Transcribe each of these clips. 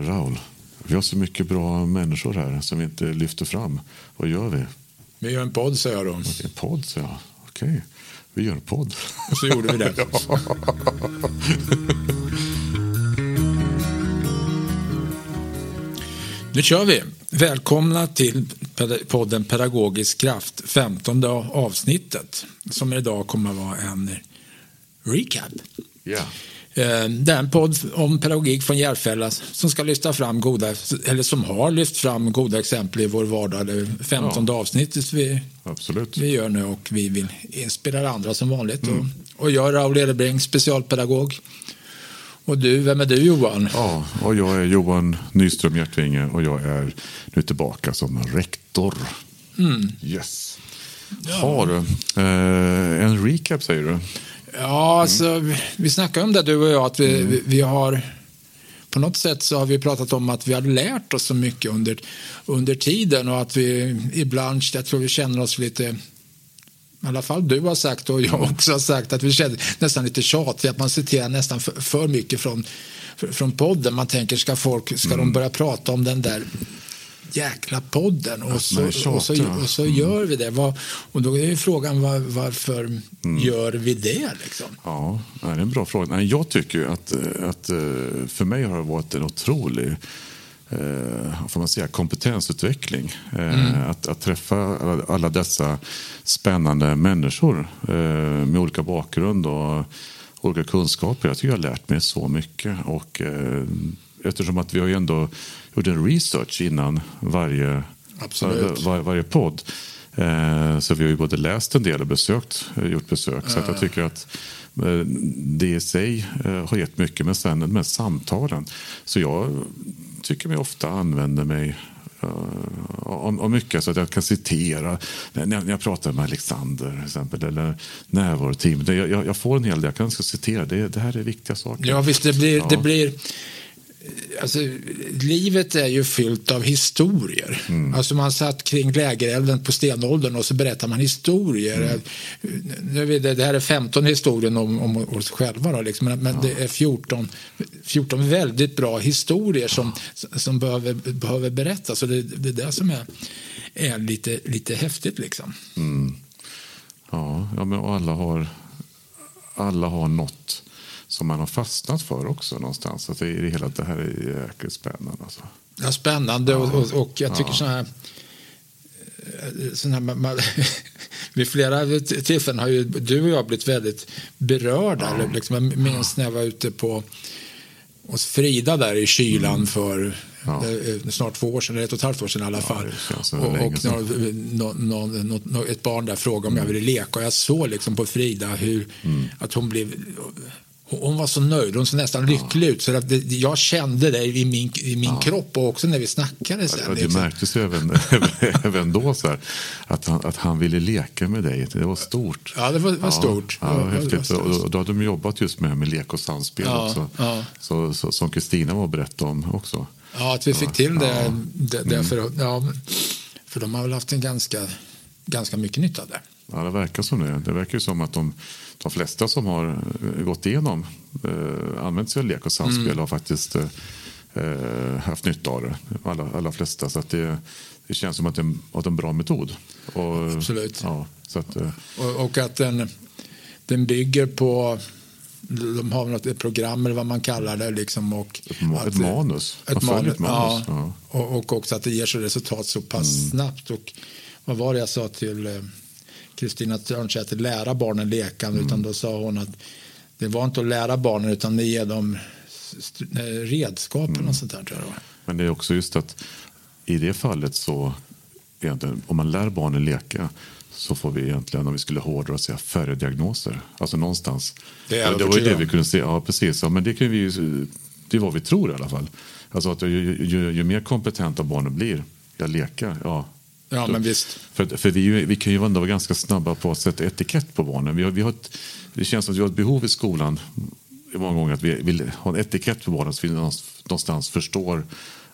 Raul, vi har så mycket bra människor här som vi inte lyfter fram. Vad gör vi? Vi gör en podd, säger jag då. En podd, säger jag. Okej, vi gör en podd. Och så gjorde vi det. Nu kör vi. Välkomna till podden Pedagogisk kraft, 15 avsnittet som idag kommer att vara en recap. Ja. Eh, det är en podd om pedagogik från Järfälla som ska lyfta fram goda, eller som har lyft fram goda exempel i vår vardag. Det är 15 ja. avsnittet vi, Absolut. vi gör nu och vi vill inspirera andra som vanligt. Mm. Och, och jag är Raul Edebring, specialpedagog. Och du, vem är du Johan? Ja, och jag är Johan Nyström Hjärtvinge och jag är nu tillbaka som rektor. Mm. Yes. Ja. Har du eh, en recap säger du? Ja, alltså, mm. vi snackade om det du och jag, att vi, mm. vi, vi, har på något sätt så har vi pratat om att vi har lärt oss så mycket under, under tiden och att vi ibland, jag tror vi känner oss lite i alla fall du har sagt och jag också har sagt att vi känner nästan lite tjatiga, att man citerar nästan för, för mycket från, från podden. Man tänker, ska folk, ska mm. de börja prata om den där jäkla podden och så, och så, och så gör vi det. Var, och då är ju frågan var, varför mm. gör vi det? Liksom? Ja, det är en bra fråga. Jag tycker att, att eh, för mig har det varit en otrolig eh, får man säga, kompetensutveckling. Eh, mm. Att, att, träffa alla, alla, dessa spännande människor med olika bakgrund och olika kunskaper. Jag tycker jag har lärt mig så mycket. Och, eftersom att vi har ju ändå gjort en research innan varje, var, varje podd. Eh, så vi har ju både läst en del och besökt, eh, gjort besök. Så jag tycker att eh, det i sig har gett mycket. Men sen med samtalen. Så jag tycker mig ofta använder mig om, om mycket så att jag kan citera när, när jag pratar med Alexander till exempel, eller närvaroteam. Jag, jag, jag, får en hel del, jag kan citera. Det, det här är viktiga saker. Ja, visst, det blir, ja. det blir Alltså, livet är ju fyllt av historier. Mm. Alltså man satt kring lägerelden på stenåldern och så berättar man historier. Mm. Det, det här är 15 historier om, om oss själva, då, liksom. men, ja. det är 14, 14 väldigt bra historier som, som behöver, behöver berättas. Och det, det är det som är, är lite, lite häftigt. Liksom. Mm. Ja, ja, men alla har, alla har något som man har fastnat för också någonstans. Att det, är hela, det här är jäkligt spännande. Alltså. Ja, spännande och, och, och jag tycker ja. så här, eh, sån här man, vid flera tillfällen har ju du och jag blivit väldigt berörda. Ja. Liksom, jag minns när jag var ute på hos Frida där i kylan mm. för ja. Eh, snart två år sedan, eller ett och ett halvt år sedan i alla fall. Ja, och, och någon, någon, någon, ett barn där frågade om mm. jag ville leka och jag såg liksom på Frida hur, mm. att hon blev hon var så nöjd, hon såg nästan lycklig ut. Så att det, jag kände det i min, i min ja. kropp och också när vi snackade. Sen, ja, det liksom. märktes även, även då så här, att, han, att han ville leka med dig. Det var stort. Ja, det var, var stort. Ja, ja, häftigt. Och, och då hade de jobbat just med, med lek och samspel också. Så, så, som Kristina var berättade om också. Ja, att vi fick till det. det, det mm. ja, för de har väl haft en ganska, ganska mycket nytta av det. Ja, det verkar som det. Det verkar som att de de flesta som har eh, gått igenom, eh, använt sig av lek och samspel mm. har faktiskt eh, eh, haft nytta av det. Alla, alla flesta. Så att det, det känns som att det är en bra metod. Och, Absolut. Ja, så att, eh, och, och, att den, den bygger på de har något, ett program eller vad man kallar det. Liksom, och ett, ma ett manus. Ett manus, manus. Ja, ja. Och, och, också att det ger sig resultat så pass mm. snabbt. Och vad var det jag sa till Kristina Törnsäter lära barnen leka mm. utan då sa hon att det var inte att lära barnen utan det ger dem redskapen mm. och sånt där. Tror jag. Men det är också just att i det fallet så om man lär barnen leka så får vi egentligen, om vi skulle hårdra säga, färre diagnoser. Alltså någonstans. Det, är det var ju det vi kunde se. Ja, precis. Ja, men det, kan vi, det är vad vi tror i alla fall. Alltså att ju, ju, ju mer kompetenta barnen blir, jag leka, ja, Ja, men visst. För, för vi, vi kan ju ändå vara ganska snabba på att sätta etikett på barnen. Vi har, vi har ett, det känns som att vi har ett behov i skolan många gånger att vi vill ha en etikett på barnen så vi någonstans förstår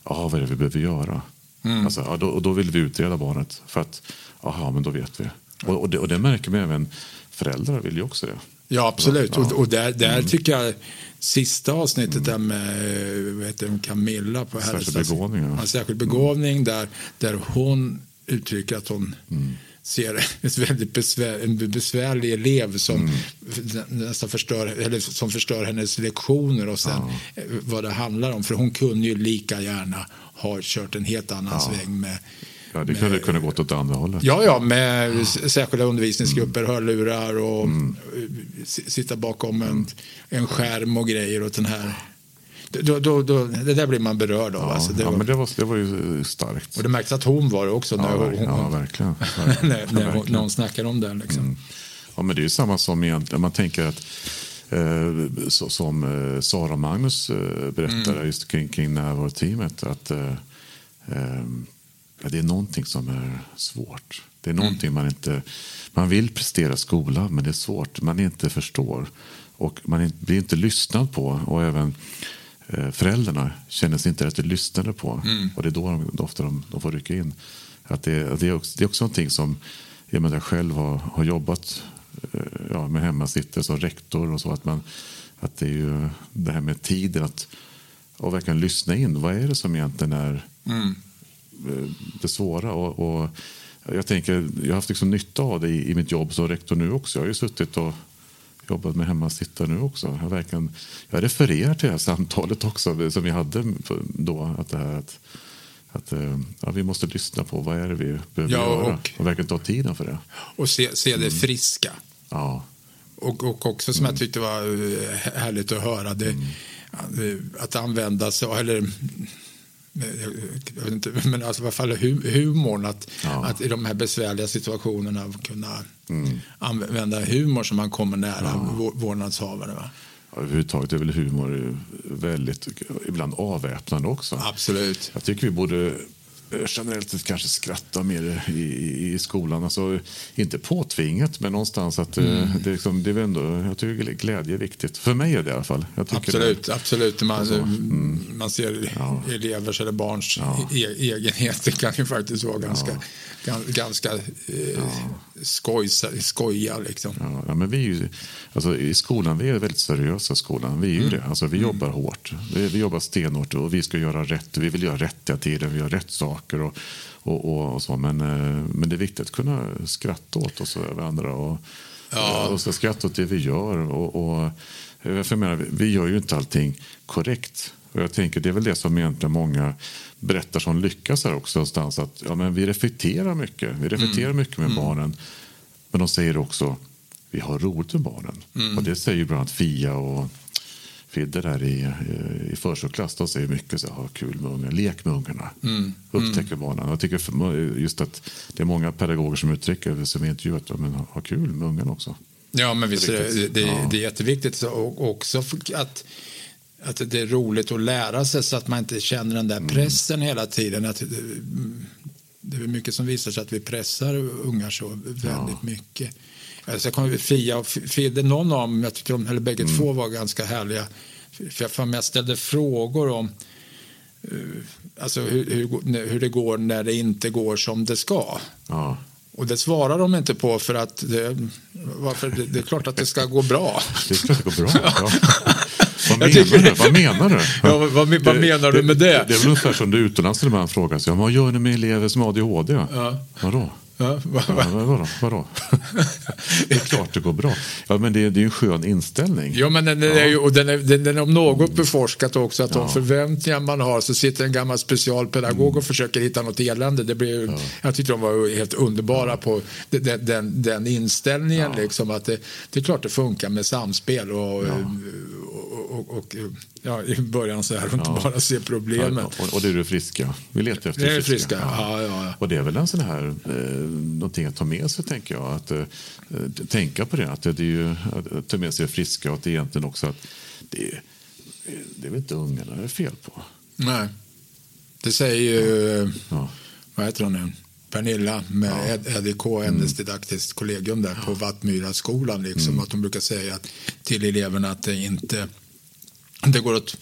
aha, vad är det vi behöver göra. Mm. Alltså, ja, då, och då vill vi utreda barnet för att aha, men då vet vi. Och, och, det, och det märker vi även föräldrar vill ju också det. Ja, absolut. Ja. Och, och, där, där mm. tycker jag sista avsnittet där med vad heter Camilla på Särskild begåvning. Ja. särskild begåvning där, där hon uttrycker att hon mm. ser en väldigt besvär, en besvärlig elev som mm. nästan förstör, eller som förstör hennes lektioner och sen ja. vad det handlar om. För hon kunde ju lika gärna ha kört en helt annan ja. sväng med Ja, det kunde kunna gått åt andra hållet. Ja, ja med ja. särskilda undervisningsgrupper, mm. hörlurar och mm. sitta bakom en, en skärm och grejer åt den här då, då, då, det där blir man berörd av. Ja, alltså, det, ja, var, men det, var, det var ju starkt. Och det märktes att hon var det också. När ja, hon, ja, verkligen. när, när, hon, när hon snackade om det. Liksom. Mm. Ja, men det är ju samma som egentligen, man tänker att eh, så, som eh, Sara och Magnus eh, berättade mm. just kring, kring närvaroteamet. Att eh, eh, det är någonting som är svårt. Det är någonting mm. man inte... Man vill prestera skola, men det är svårt. Man inte förstår. Och man blir inte lyssnad på. Och även föräldrarna känner sig inte rätt lyssnade på. Mm. Och det är då de, ofta de, de får rycka in. Att det, det, är också, det är också någonting som jag, jag själv har, har jobbat eh, ja, med hemmasittare som rektor och så. Att, man, att det är ju det här med tiden att och verkligen lyssna in. Vad är det som egentligen är mm. Eh, det svåra? Och, och, jag tänker, jag har haft liksom nytta av det i, i mitt jobb som rektor nu också. Jag har ju suttit och jobbat med hemmasittare nu också. Jag, verkligen, jag refererar till det här samtalet också som vi hade då. Att, det här, att, att eh, ja, vi måste lyssna på vad är det vi behöver ja, och, göra och verkligen ta tiden för det. Och se, se det mm. friska. Ja. Och, och också som mm. jag tyckte var eh, härligt att höra. Det, mm. Att använda sig eller jag vet inte, men alltså i alla fall humorn. Att, ja. att i de här besvärliga situationerna kunna mm. använda humor som man kommer nära ja. vårdnadshavare. Va? Ja, överhuvudtaget är väl humor väldigt, ibland avväpnande också. Absolut. Jag tycker vi borde Eh, generellt sett kanske skratta mer i, i, i, skolan. Alltså, inte påtvingat, men någonstans att eh, mm. det, liksom, det är ändå, jag tycker glädje är viktigt. För mig är det i alla fall. absolut, det. absolut. Man, alltså, mm. man ser ja. elevers eller barns ja. e egenheter kan ju faktiskt vara ganska, ja. ganska eh, skoj, skoja. Liksom. Ja, men vi ju, alltså, I skolan vi är väldigt seriösa. skolan. Vi är mm. det. Alltså, vi mm. jobbar hårt. Vi, vi jobbar stenhårt och vi ska göra rätt. Vi vill göra rätt hela tiden. Vi gör rätt saker. Och, och, och, och, så. Men, eh, men det är viktigt att kunna skratta åt oss och andra. Och, ja. och skratta åt det vi gör. Och, och, jag menar, vi gör ju inte allting korrekt. Och jag tänker Det är väl det som egentligen många berättar som lyckas här också. Någonstans, att, ja, men vi reflekterar mycket. Vi reflekterar mm. mycket med mm. barnen. Men de säger också vi har roligt med barnen. Mm. Och det säger bland annat Fia och Fidde där i, i förskoleklass. De säger mycket så ha kul med ungarna, lek med ungarna. Mm. Upptäcker mm. barnen. Jag tycker just att det är många pedagoger som uttrycker som intervjuat men ha kul med ungarna också. Ja, men visst, det, det, ja. det är jätteviktigt. Och också att att det är roligt att lära sig så att man inte känner den där mm. pressen mm. hela tiden. Att det är mycket som visar sig att vi pressar ungar så väldigt ja. mycket. Alltså jag kommer Fia och Fidde, någon av dem, jag tycker de, eller bägge mm. två var ganska härliga. För jag, jag ställde frågor om uh, alltså hur, hur, hur, det går när det inte går som det ska. Ja. Och det svarar de inte på för att det, varför, det, det är klart att det ska gå bra. Det det går bra. Ja. Vad menar, tycker... du? vad menar du? Ja, vad, vad, vad menar du med det? Det, det är väl ungefär som du utomlands när man frågar sig, vad gör ni med elever som har ADHD? Ja. Vadå? Ja, va, va? Ja, vadå? vadå? det är klart det går bra. Ja, men det, är, det är en skön inställning. Ja, men den, är ju, och den, är, den, den är om något beforskat också att ja. de förväntningar man har så sitter en gammal specialpedagog mm. och försöker hitta något elände. Det blir, ja. Jag tyckte de var helt underbara ja. på den, den, den inställningen. Liksom, att det, det är klart det funkar med samspel och, och, och, ja, i början så här och inte bara se problemet. och, och det är det friska. Vi letar efter det är friska. friska. Ja. Ja, Och det är väl en sån här eh, någonting att ta med sig, tänker jag. Att eh, tänka på det, att det är ju att ta med sig friska och att det egentligen också att det är, det är väl inte ungarna det är fel på. Nej, det säger ju, ja. vad heter hon nu? Pernilla med ja. EDK, hennes mm. kollegium där på Vattmyraskolan. Liksom, mm. Att hon brukar säga till eleverna att det inte det går åt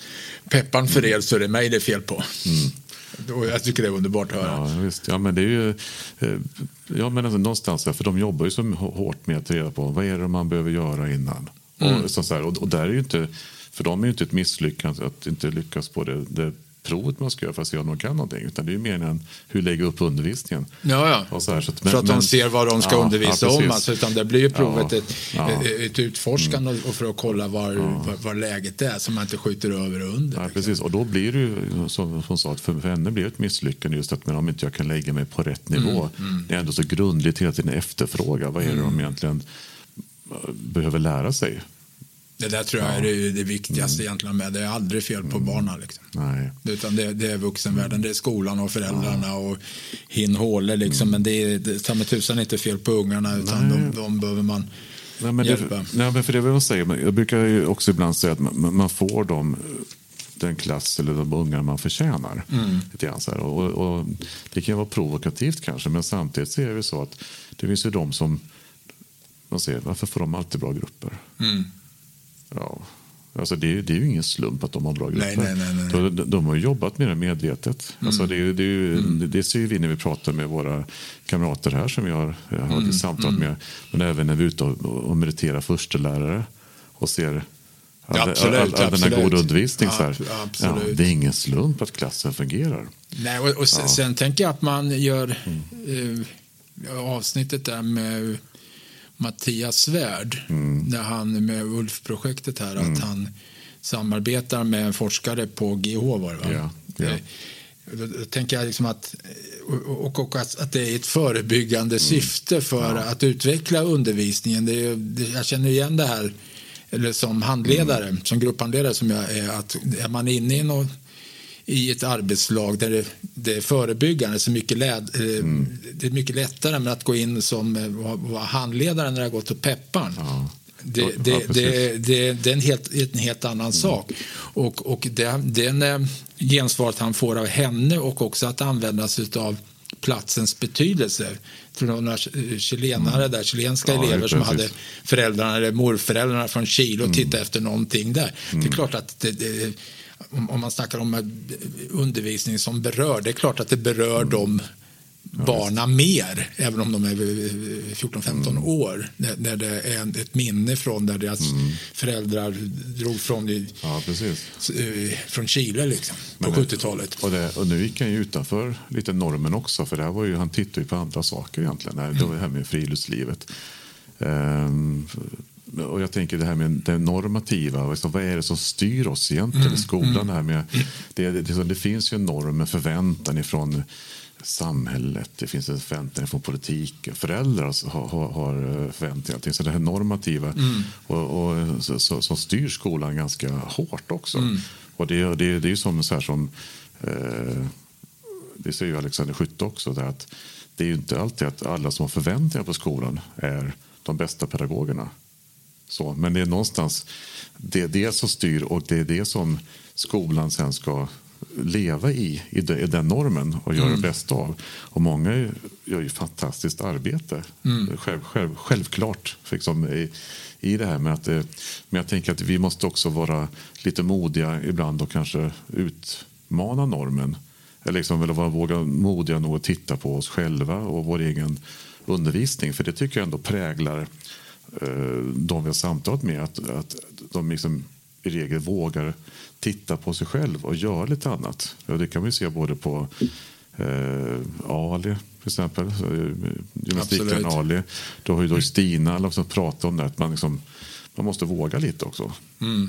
peppan för er så är det mig det är fel på. Mm. jag tycker det är underbart att höra. Ja, visst. Ja, men det är ju... Eh, ja, men alltså, någonstans, för de jobbar ju så hårt med att reda på vad är det man behöver göra innan. Mm. Och, så, och, och, där är ju inte... För dem är ju inte ett misslyckande att inte lyckas på det, det provet man ska göra för att se om de kan någonting. Utan det är ju meningen hur lägga upp undervisningen. Ja, ja. Och så här, så att, men, för att de ser vad de ska ja, undervisa ja, om. Alltså, utan det blir ju provet ja, ett, ja. ett utforskande mm. och för att kolla var, var, var, läget är så man inte skjuter över och under. Ja, liksom. precis. Och då blir det ju, som hon sa, för, för henne blir det ett misslyckande just att men om inte jag kan lägga mig på rätt nivå. Mm, mm. Det är ändå så grundligt hela tiden efterfråga. Vad är det de mm. egentligen behöver lära sig? Det där tror jag ja. är det, det viktigaste mm. egentligen med. Det är aldrig fel på mm. barnen. Liksom. Nej. Utan det, det, är vuxenvärlden, det är skolan och föräldrarna ja. och hin håller liksom. Mm. Men det är ta med tusan inte fel på ungarna utan de, de behöver man nej, men hjälpa. Det, nej, men för det vill jag säga, jag brukar ju också ibland säga att man, man får dem den klass eller de ungar man förtjänar. Mm. Lite grann så. Och, och, det kan vara provokativt kanske men samtidigt så är det så att det finns ju de som man säger, varför får de alltid bra grupper? Mm. Ja. Alltså det, det är ju ingen slump att de har bra grupper. Nej, nej, nej, de, de, de, har jobbat med det medvetet. Mm. Alltså det, det, mm. det, ser vi när vi pratar med våra kamrater här som vi har, har mm. samtalat mm. med. Men även när vi är ute och, och meriterar förstelärare och ser all, absolut, all, all, all den här goda undervisning. Ja. Ja, det är ingen slump att klassen fungerar. Nej, och, och sen, ja. sen tänker jag att man gör mm. eh, avsnittet där med Mattias Svärd mm. när han med ULF-projektet här mm. att han samarbetar med en forskare på GH var det va? Ja. Eh, då, då tänker jag liksom att, och, och att, att, det är ett förebyggande mm. syfte för ja. att utveckla undervisningen. Det är, det, jag känner igen det här eller som handledare, mm. som grupphandledare som jag är, att är man inne i något i ett arbetslag där det, det är förebyggande så mycket läd, eh, mm. det är mycket lättare med att gå in som eh, vara handledare när det har gått åt pepparn. Ja. Det, det, det, det, det, är en helt, en helt annan mm. sak. Och, och det, den eh, gensvaret han får av henne och också att användas av platsens betydelse. Var några chilenare där, chilenska ja, elever som hade föräldrarna eller morföräldrarna från Chile och mm. tittade efter någonting där. Mm. Det är klart att det, det, om man snackar om undervisning som berör, det är klart att det berör mm. dem barna mer, även om de är 14-15 mm. år. När, det är ett minne från där deras mm. föräldrar drog från, ja, eh, från Chile liksom, på 70-talet. Och, och nu gick han ju utanför lite normen också, för det var ju, han tittade ju på andra saker egentligen. Mm. Det var det här med friluftslivet. Um, och jag tänker det här med det normativa. Alltså, vad är det som styr oss egentligen mm. i skolan? Mm. Här med, det, det, det, finns ju en norm, en förväntan ifrån samhället, det finns en förväntan från politiken. Föräldrar har, har, har förväntningar. Så det här normativa mm. och, och, så, så, som styr skolan ganska hårt också. Mm. Och det, det, det är ju som så här som eh, det säger ju Alexander Skytte också, där att det är ju inte alltid att alla som har förväntningar på skolan är de bästa pedagogerna. Så, men det är någonstans det, är det som styr och det är det som skolan sen ska leva i, i, den normen och göra mm. det bästa av. Och många gör ju fantastiskt arbete. Mm. Själv, själv, självklart liksom, i, i det här med att... Men jag tänker att vi måste också vara lite modiga ibland och kanske utmana normen. Eller liksom, eller vara våga modiga nog att titta på oss själva och vår egen undervisning. För det tycker jag ändå präglar Eh, de vi har samtalat med att, att de liksom i regel vågar titta på sig själv och göra lite annat. Ja, det kan vi se både på eh, Ali till exempel, gymnastikläraren Ali. Då har ju då Stina liksom pratat om det, att man, liksom, man måste våga lite också. Mm.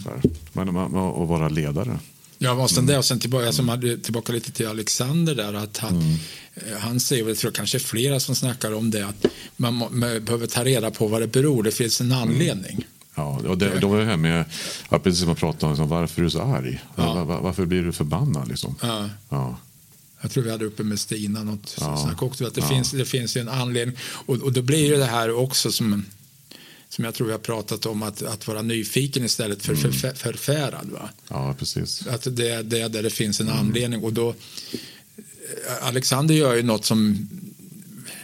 Man, man, och vara ledare. Ja, och sen mm. det och sen tillbaka, som hade, tillbaka lite till Alexander där att han, mm. Eh, han säger, väl, jag tror kanske flera som snackar om det, att man, man, behöver ta reda på vad det beror, det finns en mm. anledning. Mm. Ja, och det, då var det här med, ja, precis som man pratade om, liksom, varför är du så arg? Ja. Var, var, varför blir du förbannad? Liksom? Ja. ja. Jag tror vi hade uppe med Stina något ja. snack också, att det, finns, det finns en anledning. Och, och då blir det här också som som jag tror vi har pratat om, att, att vara nyfiken istället för mm. för, förfärad. Va? Ja, precis. Att det är det där det finns en mm. anledning. Och då, Alexander gör ju något som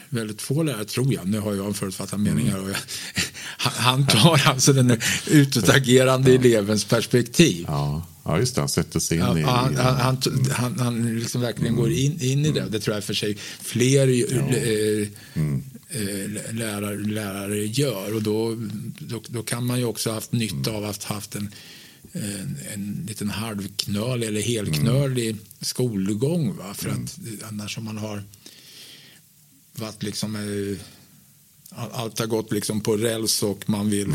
väldigt få lärare, tror jag, nu har jag en förutfattad mening här, och jag, han tar alltså den utåtagerande ja. elevens perspektiv. Ja. Ja, just det. Han sätter sig in Ja, i... han, han, han, han, han liksom verkligen går in, in i det. Det tror jag för sig fler eh, eh, lärare, lärare gör. Och då, då, då kan man ju också ha haft nytta av att ha haft en, en, en liten halvknölig eller helknölig skolgång. Va? För att annars om man har varit liksom eh, allt har gått liksom på räls och man, vill,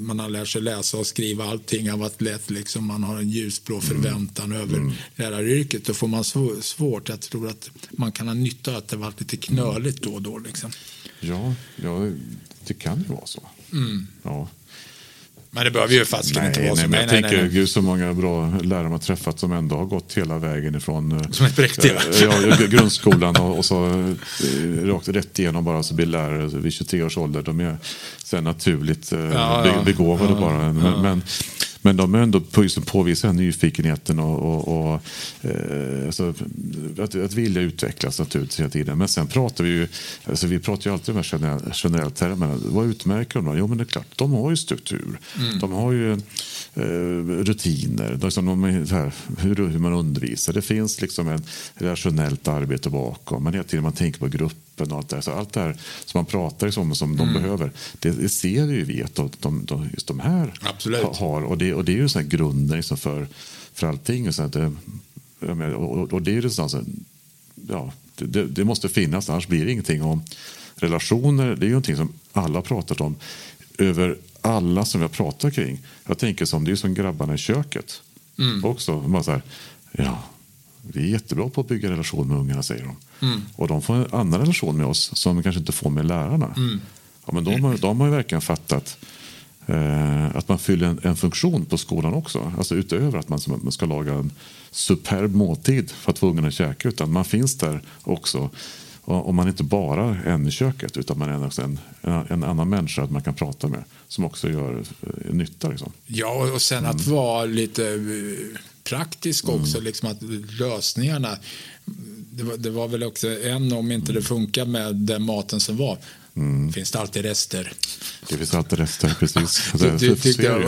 man har lärt sig läsa och skriva. Allting har varit lätt. Liksom. Man har en ljusblå förväntan över läraryrket. Då får man svå- svårt. Jag tror att man kan ha nytta av att det varit lite knöligt då och då. Liksom. Ja, ja, det kan ju vara så. Ja. Men det behöver ju fasiken inte Nej, vara nej, så. men jag tänker gud så många bra lärare man träffat som ändå har gått hela vägen ifrån eh, Som är präktiga. eh, ja, gr- grundskolan och, och så eh, rakt rätt igenom bara så blir lärare vid 23 års ålder. De är sen naturligt Ja, ja. begåvade Ja, bara. Men, men, men de är ändå på, just påvisar nyfikenheten och, och, och eh, alltså, att, att vilja utvecklas naturligtvis hela tiden. Men sen pratar vi ju, alltså vi pratar ju alltid de här generella, generella termerna. Vad utmärker de? Jo men det är klart, de har ju struktur. De har ju eh, rutiner. Liksom, de, här, hur, hur man undervisar. Det finns liksom en rationellt arbete bakom. Men hela tiden man tänker på gruppen och allt det här. Så allt det här som man pratar liksom, som de behöver. Det, ser vi ju vi att de, de, de, just de här Absolut. ha- har. Och det, och det är ju så här grunden liksom för, för allting. Och, så att och, och det är ju så här, ja, det, det, måste finnas, annars blir det ingenting. om relationer, det är ju någonting som alla pratat om över alla som jag pratar kring. Jag tänker som, det är ju som grabbarna i köket. Också, bara så här, ja, vi är jättebra på att bygga relation med ungarna, säger de. Och de får en annan relation med oss som de kanske inte får med lärarna. Ja, men de, har- de har ju verkligen fattat eh, att man fyller en, en funktion på skolan också. Alltså utöver att man, som- man ska laga en superb måltid för att få ungarna att käka. Utan man finns där också. Och, och man är inte bara en i köket utan man är också en, en, en annan människa att man kan prata med. Som också gör eh, nytta. Liksom. Ja, och sen att vara lite eh, praktisk också. Liksom att lösningarna. Det var, det var väl också en, om inte det funkar med den maten som var. Finns det alltid rester. Det finns alltid rester, precis. Du- Det, du är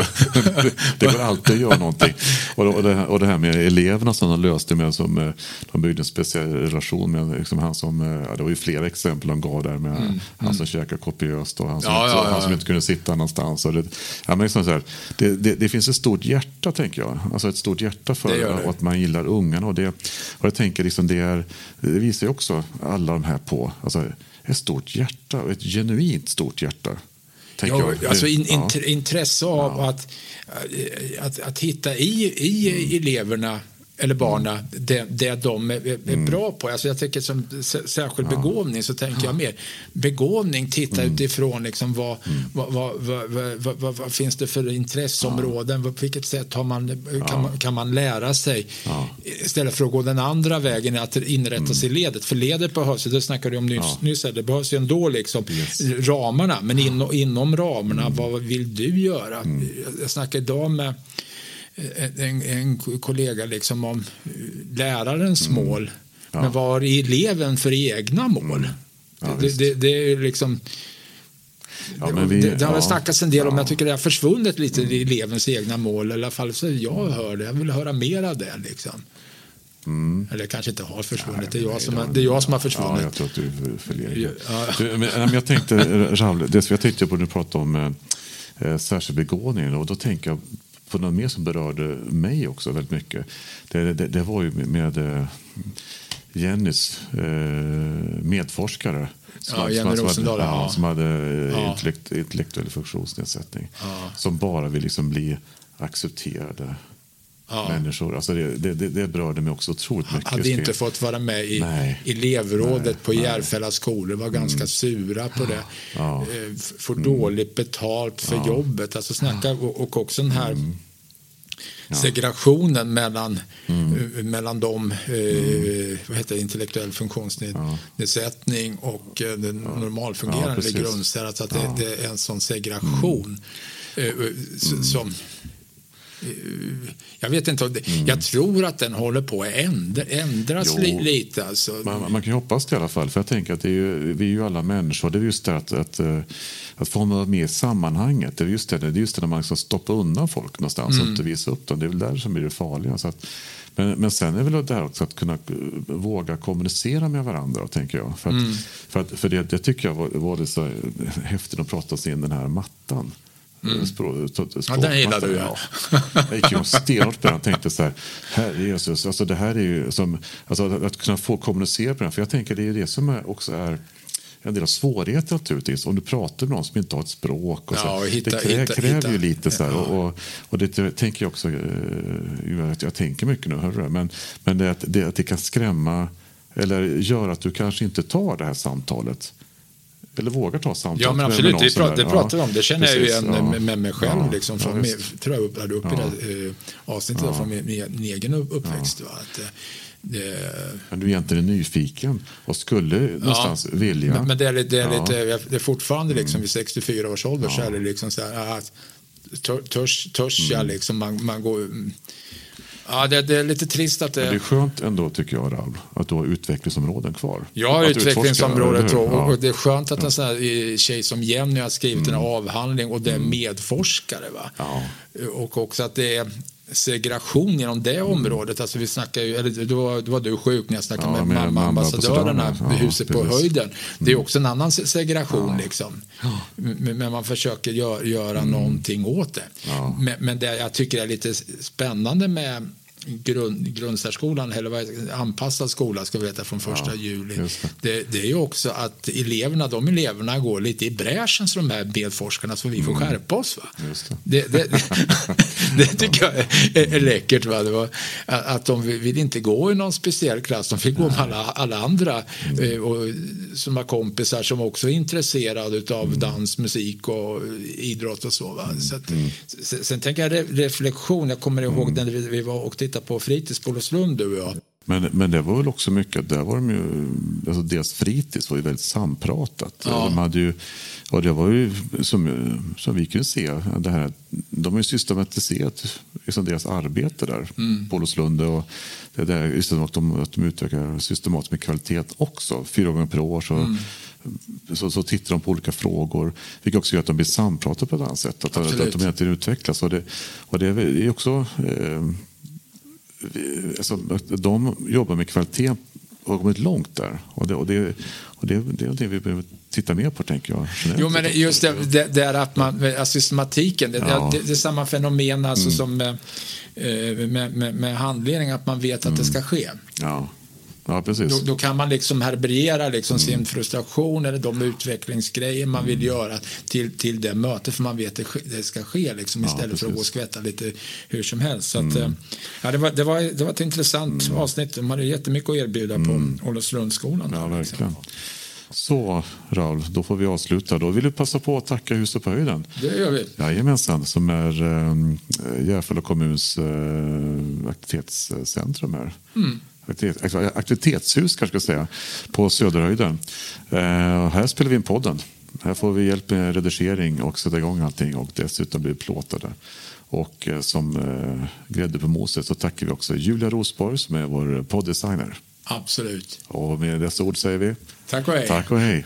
det det, går alltid att göra någonting. Och, och, det, och det här med eleverna som de löste med, som eh, de byggde en speciell relation med. Liksom han som, eh, ja, det var ju flera exempel de gav där med han som käkade kopiöst och han som, Mm, Ja, ja, ja, han som inte kunde sitta någonstans. Och det, ja, men liksom så här, det, det, det finns ett stort hjärta, tänker jag. Alltså ett stort hjärta för att man gillar ungarna. Och, det, och jag tänker liksom det, är, det visar ju också alla de här på. Alltså, ett stort hjärta, ett genuint stort hjärta. Ja, jag. alltså in, Ja. int- intresse av att, eh, att, att hitta i, i eleverna eller barnen det, det de är, är Mm. bra på. Alltså jag tycker som särskild begåvning så tänker jag mer begåvning, titta Mm. utifrån liksom vad, vad, vad, vad, vad, vad, finns det för intresseområden, på vilket sätt har man, kan, man, kan man lära sig istället för att gå den andra vägen att inrätta Mm. sig i ledet. För ledet behövs, det snackade du om nyss, nyss här, det behövs ju ändå liksom ramarna, men in, inom ramarna, Mm. vad vill du göra? Jag snackade idag med en, en kollega liksom om eh, lärarens Mm. mål. Men vad har eleven för egna mål? Mm. Ja, det, det, det är liksom... Ja, men vi- det, det har ja. snackats en del om, Ja. Mm. jag tycker det har försvunnit lite i elevens egna mål. I alla fall så jag hör det. Jag vill höra mer av det. Liksom. Eller kanske inte har försvunnit. det, är jag som, har- det är jag som har Ja, försvunnit. jag tror att du förlegar. Ja. Du, men, men jag tänkte, Raul, det som jag tänkte på när du pratade om eh, eh, särskild begåvning och då tänker jag på något mer som berörde mig också väldigt mycket. Det, det, det var ju med, eh, Jennys eh, medforskare. Ja, hade- Jenny som, Rosendahl, hade, ja, ja. som hade eh, Ja. intellekt, intellektuell funktionsnedsättning. Ja. Som bara vill liksom bli accepterade Ja. människor. Alltså det, det, det, det berörde mig också otroligt mycket. hade inte fått vara med i Nej. elevrådet Nej, på nej. Järfälla skolor. var ganska sura på det. Ja. Eh, Får dåligt betalt för jobbet. Alltså snacka, och, och också den här segregationen mellan, eh, mellan de eh, vad heter det, intellektuell funktionsnedsättning och eh, den normalfungerande Ja, grundsär. Alltså att det, det är en sån segregation. eh, s- som jag vet inte, mm. jag tror att den håller på att ändra, ändras li, lite. Alltså. Man, man, kan ju hoppas det i alla fall, för jag tänker att är ju, vi är ju alla människor. Det är just det att, att, eh, att få vara med i sammanhanget. Det är just det, det, är just det när man ska stoppa undan folk någonstans mm. och inte visa upp dem. Det är väl där som blir det farliga. Så att, men, men sen är det väl det här också att kunna eh, våga kommunicera med varandra, tänker jag. För, att, mm. för, att, för det, det, tycker jag var, var det så häftigt att prata sig in den här mattan. Mm. Språk, ja, den gillade du ja. Jag gick ju stenhårt på den och tänkte så här, herre Jesus, alltså det här är ju som, alltså att, att kunna få kommunicera på den, för jag tänker det är det som är, också är en del av svårigheten naturligtvis. Om du pratar med någon som inte har ett språk. Och så. Ja, och hitta, det krä, hitta, kräver hitta. ju lite så här, ja. och, och, det tänker jag också, uh, jag tänker mycket nu, hörru, men, men det, det, att det kan skrämma eller göra att du kanske inte tar det här samtalet eller vågar ta samtal. Ja, men absolut. Vi pratar, det pratar vi om. Det känner Precis, jag ju igen ja. med mig själv. Ja, liksom, från, ja, tror jag upplärde upp i det eh, avsnittet ja. från min, min, egen uppväxt. Va? Att, eh, det... Men du är egentligen nyfiken och skulle någonstans vilja... Men, men det, är, det, är lite, det är fortfarande liksom, vid 64 års ålder så är det liksom så här, att, törs, törs jag mm. liksom, man, man går Ja, det, det, är lite trist att det... Men det är skönt ändå, tycker jag, Raul, att du har utvecklingsområden kvar. Jag har utvecklingsområdet och, ja. och det är skönt att en sån här tjej som Jenny har skrivit mm. en avhandling och det är mm. medforskare. Va? Ja. Och också att det är segregation inom det mm. området. Alltså vi ju, eller då, var, då var du sjuk när jag snackade ja, med, med, med ambassadörerna, ja, huset på höjden. Det är mm. också en annan segregation ja. liksom. Men man försöker gör, göra mm. någonting åt det. Men, men det jag tycker är lite spännande med grund, grundsärskolan, eller vad anpassad skola ska vi veta från första ja, juli. Det. Det, är ju också att eleverna, de eleverna går lite i bräschen som de här medforskarna så vi får mm. skärpa oss. Va? Det. Det, det, tycker jag är, är läckert. Va? Var, att de vill inte gå i någon speciell klass, de vill gå med alla, alla andra mm. Eh, och, som har kompisar som också är intresserade av mm. dans, musik och idrott och så. Va? Mm. så att, mm. sen, sen tänker jag reflektion, jag kommer ihåg mm. när vi, vi var och tittade titta på fritids på Olofslund du och jag. Men, men det var väl också mycket, där var de ju, alltså deras fritids var ju väldigt sampratat. Ja. De hade ju, och det var ju som, som vi kunde se, det här, de har ju systematiserat liksom deras arbete där mm. på Olofslund. Och det där, just att de, att de utvecklar systematiskt med kvalitet också. Fyra gånger per år så, mm. så, så, tittar de på olika frågor. Vilket också gör att de blir sampratade på ett annat sätt. Att, att, att de hela tiden utvecklas. Och det, och det är också eh, alltså, de jobbar med kvalitet och har kommit långt där. Och det, och det, och det, det är det vi behöver titta mer på, tänker jag. Jo, men just det, det, det är att man, systematiken, det, ja. det, det, är samma fenomen alltså mm. som med, eh, med, med, med handledning, att man vet att mm. det ska ske. Ja. Ja, precis. Då, då, kan man liksom härbärgera liksom mm. sin frustration eller de utvecklingsgrejer man vill mm. göra till, till det mötet för man vet att det, det ska ske liksom, ja, istället precis. för att gå och skvätta lite hur som helst. Så att, mm. Eh, ja, det, var, det, var, det var ett intressant mm. avsnitt. De hade jättemycket att erbjuda på Olofslundsskolan. Ja, verkligen. Så Raul, då får vi avsluta. Då vill du passa på att tacka Huset på höjden. Det gör vi. Jajamensan, som är äh, Järfälla kommuns äh, aktivitetscentrum här. Mm aktivitetshus kanske ska säga, på Söderhöjden. Eh, här spelar vi in podden. Här får vi hjälp med redigering och sätta igång allting och dessutom blir plåtade. Och eh, som eh, grädde på moset så tackar vi också Julia Rosborg som är vår podddesigner. Absolut. Och med dessa ord säger vi tack och hej. Tack och hej.